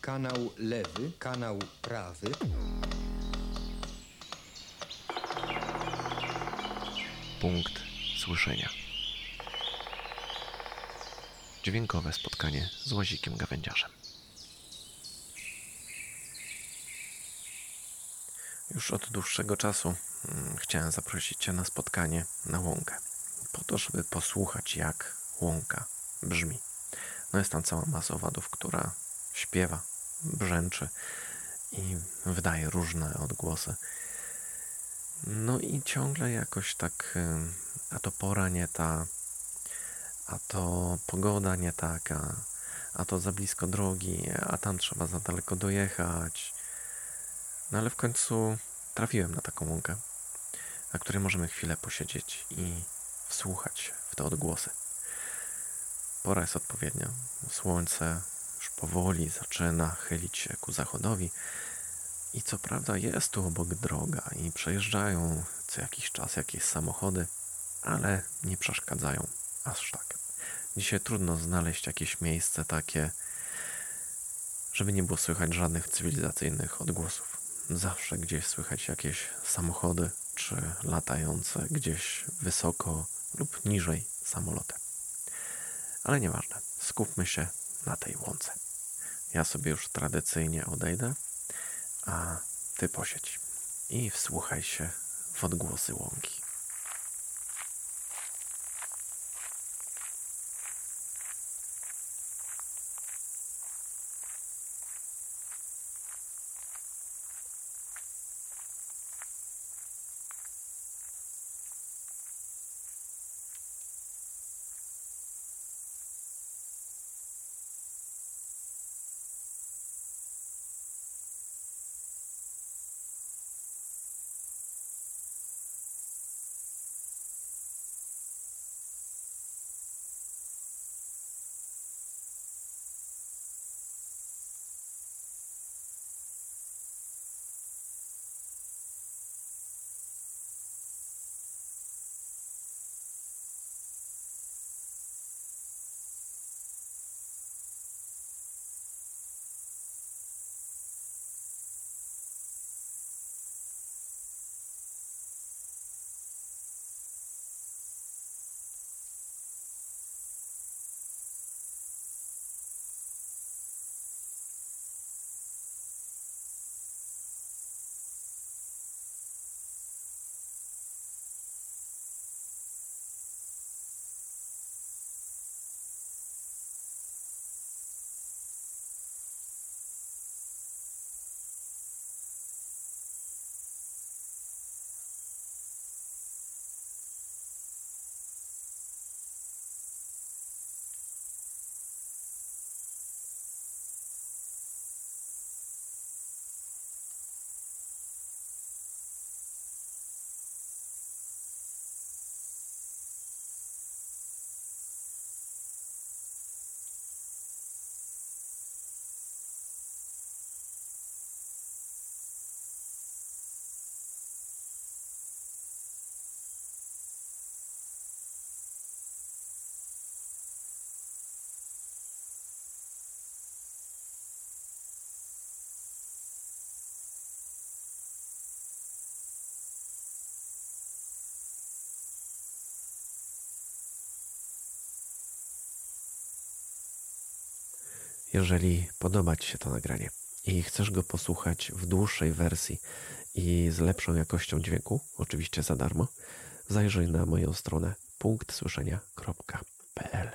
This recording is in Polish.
kanał lewy, kanał prawy. Punkt słyszenia. Dźwiękowe spotkanie z łazikiem gawędziarzem. Już od dłuższego czasu mm, chciałem zaprosić Cię na spotkanie na łąkę. Po to, żeby posłuchać, jak łąka brzmi. No jest tam cała masa owadów, która śpiewa, brzęczy i wydaje różne odgłosy. No i ciągle jakoś tak, a to pora nie ta, a to pogoda nie taka, a to za blisko drogi, a tam trzeba za daleko dojechać. No ale w końcu trafiłem na taką łąkę, na której możemy chwilę posiedzieć i wsłuchać w te odgłosy. Pora jest odpowiednia. Słońce powoli zaczyna chylić się ku zachodowi. I co prawda jest tu obok droga i przejeżdżają co jakiś czas jakieś samochody, ale nie przeszkadzają aż tak. Dzisiaj trudno znaleźć jakieś miejsce takie, żeby nie było słychać żadnych cywilizacyjnych odgłosów. Zawsze gdzieś słychać jakieś samochody czy latające gdzieś wysoko lub niżej samoloty. Ale nieważne, skupmy się na tej łące. Ja sobie już tradycyjnie odejdę, a ty posiedź i wsłuchaj się w odgłosy łąki. Jeżeli podoba Ci się to nagranie i chcesz go posłuchać w dłuższej wersji i z lepszą jakością dźwięku, oczywiście za darmo, zajrzyj na moją stronę punktsłyszenia.pl.